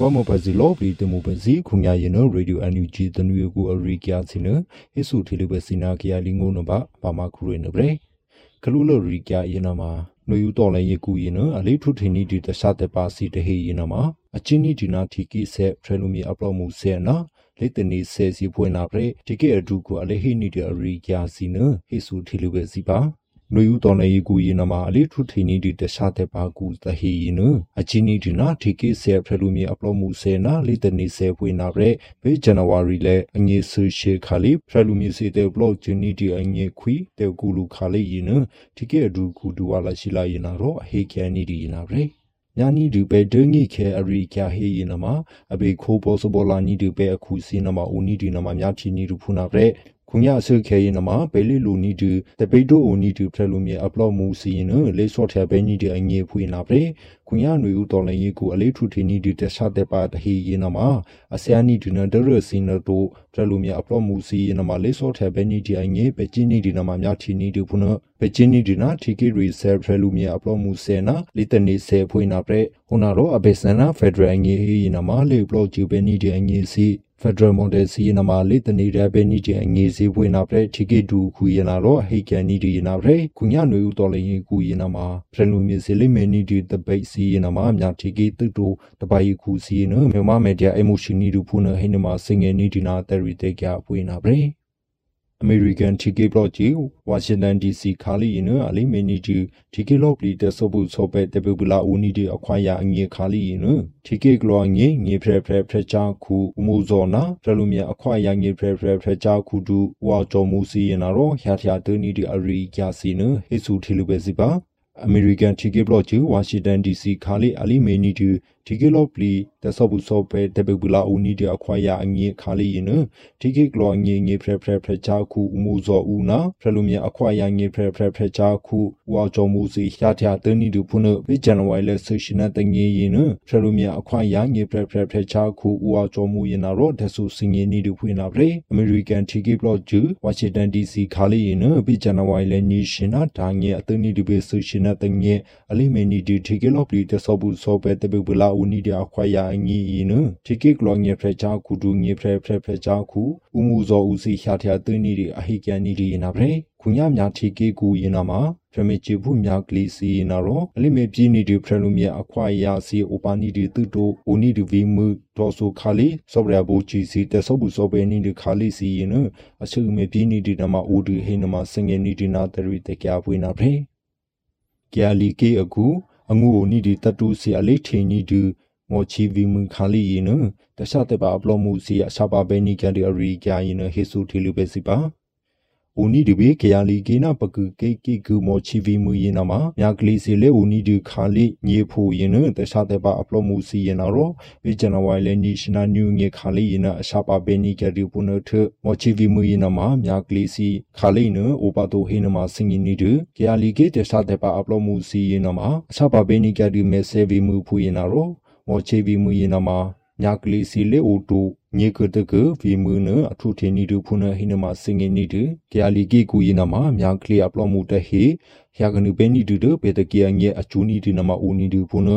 ဘာမပစီလောပလီတမှုပစီခုညာရင်နော်ရေဒီယိုအန်ယူဂျီတနွေကိုအရိကယာစီနဟေဆူထီလူပစီနာကရလီငုံနဘာဘာမခုရနဘရေကလူလိုရိကရင်နမှာနွေယူတော်လည်းရကူရင်နော်အလေးထုထင်းနီဒီတခြားတဲ့ပါစီတဟေရင်နမှာအချင်းနီဒီနာထီကိဆက်ဖရလူမီအပလောမှုဆဲနာလေတနီဆဲစီဖွင့်နာပရေဒီကေအဒူကိုအလေးဟိနီဒီအရိကယာစီနဟေဆူထီလူပစီပါ နွေယူတော်လည်းကူရင်နမှာအလေးထုထင်းနီဒီတခြားတဲ့ပါကူတဟေရင်နအချင်းနီဒီနာထီကိဆက်ဖရလူမီအပလောမှုဆဲနာလေတနီဆဲဖွင့်နာပရေဘေဇန်နဝါရီလေအငေဆူရှေခါလီဖရလူမီစီတဲ့ဘလော့ဂျနီဒီအငေခွီတဲ့ကူလူခါလေးရင်နဒီကေအဒူကူဒူဝါလာရှိလာရင်နာတော့ဟေကန်နီဒီနာပရေညာနီဒူပဲဒင်းငိခဲအရိကျဟေယနမအဘေခိုးဘောစဘောလာနီဒူပဲအခုစီနမဦးနီဒီနမမြချီနီဒူဖုနာပရက် ခုညဆုခဲရင်နမဘဲလီလူနီဒူတပိတိုအိုနီဒူဖရလူမြေအပလော့မှုစီရင်လေဆော့ထဲဘဲနီဒီအငေဖွေနာပရက်ခုညနွေဦးတော်လည်းရေကိုအလေးထူထီနီဒီတခြားတဲ့ပါတဟီရင်နမအဆီယနီဒူနဒရစီနတိုဖရလူမြေအပလော့မှုစီရင်နမလေဆော့ထဲဘဲနီဒီအငေပဲချင်းနီဒီနမမြချီနီဒူဖုနာပဲချင်းနီဒီနာထီကီရီဆဲဖရလူမြေအပလော့မှုစေနာလီတနေဆဲဖွေနာပရက်ဟိုနာရောအဘေဆန်နာဖက်ဒရယ်အငေဟီနမလေဘလော့ဂျူပဲနီဒီအငေစီ Federal Model C နမလေးတနေတဲ့ပဲနီတဲ့အငေးစီဖွင့်နာပြထိကေဒူခုရနာတော့ဟိကန်နီဒီရနာပြခုညနွေဦးတော်လည်းကူရနာမှာဖရလူမြေစီလိမေနီဒီတပိတ်စီရနာမှာအများထိကေတုတိုတပိုင်ခုစီနမြန် American TK Block ကြီး Washington DC ခါလီရင်အလိမီနီတီ TK Block လီတဆပုဆောပဲတပပလာဦးနီတီအခွာရအငေခါလီရင် TK Block ငေငေဖရဖရဖရချာခုဥမိုဇောနာဖရလူမြအခွာရငေဖရဖရဖရချာခုတူဝါကြောမူစီရင်တော့ရထရတနီတီအရီကျစီနဟေဆူထီလူပဲစီပါ American TK Block ကြီး Washington DC ခါလီအလိ မီနီတီ TK Block လီတဆပုဆောပဲတပပလာဦးနီတီအခွာရအငေခါလီရင် TK Block ငေငေဖရဖရဖရချာခုဥမိုဇောဦးနာဖရလူမြအခွာရငေဖရဖရဖရချာခုဝါကြောမူစီရထရတနီတူဖုနဝိဂျန်ဝိုင်လက်ဆိုရှင်နတငေရင်ဖရလူမြအခွာရငေဖရဖရဖရချာခုဝါကြောမူရင်တော့ဒဆူစင်ငေနီတူဖွင့်နာပရေ American TK Block ဂျူ Washington DC ခါလီရင်ဝိဂျန်ဝိုင်လက်နီရှင်နာဒါငေအတနီတူပဲဆိုရှင်နတငေအလိမေနီတီ TK Block ပလီတဆောဘူးဆောပဲတပပလာဦးနီဒီအခွာရငေရင် TK Block ငေဖရချာခုဒူငေဖရဖရဖရချာခုဥမှုဇောဦးစီရထရတနီဒီအဟိကန်နီဒီနာပရေခုညများ TK ကူရင်နာမှာဖရမေချီဘူးမြကလီစီနာရောအလိမေပြင်းနီဒီဖရလူမြအခွာယာစီအိုပါနီဒီတူတိုအိုနီဒီဗီမူဒေါ်ဆိုခါလီဆော့ဘရဘူချီစီတဆော့ဘူးဆော့ပဲနီဒီခါလီစီရင်အဆုမေပြင်းနီဒီနမအိုဒီဟိနမစငယ်နီဒီနာတရီတကြပွေးနာဖရေကျာလီကေအကူ အငူအိုနီဒီတတူစီအလေးထေနီဒီမောချီဗီမူခါလီရင်တခြားတဲ့ပါအပလောမှုစီအရှာပါပဲနီကန်ဒီအရီကြရင်ဟေဆူထီလူပဲစီပါ ဦးနီဒီဘေကရလီကေနာပကူကေကေကူမောချီဗီမူရင်နာမှာမြကလီစီလေဦးနီဒီခါလီညေဖို့ရင်နတခြားတဲ့ပါအပလောမှုစီရင်နာရောဝိဂျနဝိုင်လေနီရှနာနျူငေခါလီရင်အရှာပါပဲနီကဒီပုနထမောချီဗီမူရင်နာမှာမြကလီစီခါလီနအိုပါတိုဟိနမှာစင်ရင်နီဒကရလီကေတခြားတဲ့ပါအပလောမှုစီရင်နာမှာအရှာပါပဲနီကဒီမေဆေဗီမူဖူရင်နာရောမောချေဗီမူရင်နာမှာ ညာကလေးစီလေအိုတိုညေကတကဗီမူနအထုထေနီဒုဖုနဟိနမစင်ငေနီဒကြလီကီကူယနာမမြကလေးအပလောမှုတဟေယာကနုပဲနီဒုပေတကီယငေအချူနီဒနမဦးနီဒုဖုန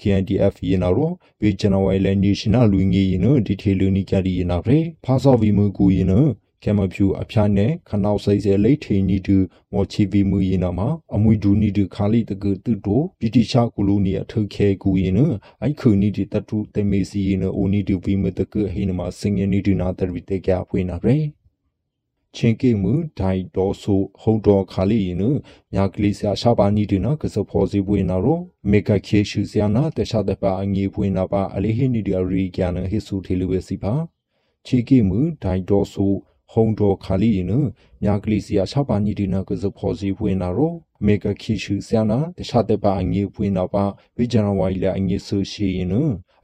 KNDF ယနာရောဘေဂျနဝိုင်လန်နေရှင်နယ်လူငေယနဒီထေလူနီကြဒီယနာရေဖာဆောဗီမူကူယနာ ကမဖြူအဖျားနဲ့ခနောက်စိတ်စဲလိတ်ထိန်နီတူမော်ချီဗီမူရင်နာမှာအမွေဒူနီတူခါလီတကူတူတိုပီတီချာကူလူနီအထုခဲကူရင်နအိုက်ခုနီတီတတူတေမေစီရင်အိုနီတူဗီမတကူဟိနမှာစင်ငနီတူနာတရီတေကြဖွေးနာရယ်ချင်းကေမှုဒိုင်တော်ဆိုဟုံတော်ခါလီရင်မြာကလေးဆာရှာပါနီတူနာကစဖောစီပွေနာရောမေကခေရှုစယာနာတခြားတပါအငေပွေနာပါအလေးဟိနီဒီရီကျန်ဟိဆူထေလူဝစီပါချီကေမှုဒိုင်တော်ဆို ဟုံတော်ခါလီနမြာကလေးစီယာချပါနီဒီနာကစဖောစီဖွင့်နာရောအမေကခိရှုဆယာနာတခြားတဲ့ပါအငေဖွင့်နာပါဝိဂျန်ဝိုင်လာအငေဆူရှိရင်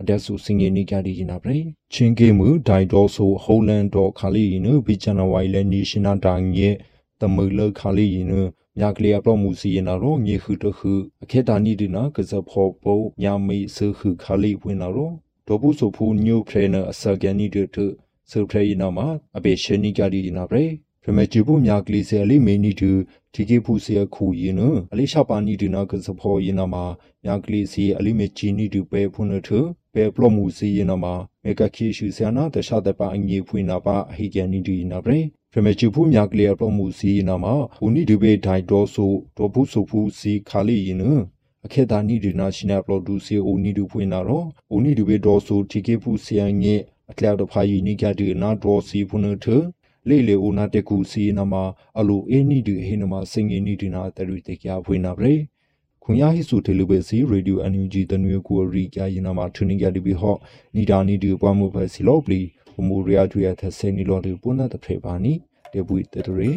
အတက်ဆူစင်ငေနီကဒီနာပရေချင်းကေမှုဒိုင်ဒေါ်ဆိုဟိုလန်ဒေါ်ခါလီနဝိဂျန်ဝိုင်လာနေရှင်နာတာငေတမလခါလီနမြကလေးအပလောမှုစီရင်နာရောမြေခုတခုအခေတာနီဒီနာကစဖောပုံညာမေဆခုခါလီဝင်နာရောဒေါ်ဘူးဆိုဖူညိုဖရနာအစကန်နီတူ ဆုထရေနာမှာအပေရှနီကဒီနာပရေဖမချူပုမြကလီဆယ်လေးမေနီတူဒီကေဖူဆေခုရင်နအလေးရှာပါနီတူနာကစဖောရင်နာမှာမြကလီစီအလေးမေချီနီတူပဲဖုန်ထဘယ်ပလော့မှုစီရင်နာမှာမေကခိရှုဆယာနာတခြားတပါအငေဖွင့်နာပါအဟိကန်နီဒီနာပရေဖမချူဖူးမြကလျာပလော့မှုစီရင်နာမှာဦးနီဒီဘေဒိုင်ဒေါ်ဆိုဒေါ်ဖူဆိုဖူစီခါလီရင်နအခေတာနီဒီနာရှင်နာပလော့ဒူစီဦးနီဒူဖွင့်နာတော့ဦးနီဒီဘေဒေါ်ဆိုတီကေဖူဆီယန်ငေ အကလျာတဖာယီနီကဒီနာဒေါ်စီဖုန်ထလေလေဦးနာတကူစီနာမှာအလိုအင်းနီဒီဟိနမှာစင်ငီနီဒီနာတရီတေကျဖွင့်နာပရေခွန်ရဟိစုတေလူပဲစီရေဒီယိုအန်ယူဂျီတနွေကိုရီကြရင်နာမှာထူနေကြလိပြီဟော့နီဒါနီဒီပွားမှုပဲစီလောပလီဟိုမိုရီယာတူရသဆေနီလော်ဒီပုနာတဖေပါနီတေပွေတတရေ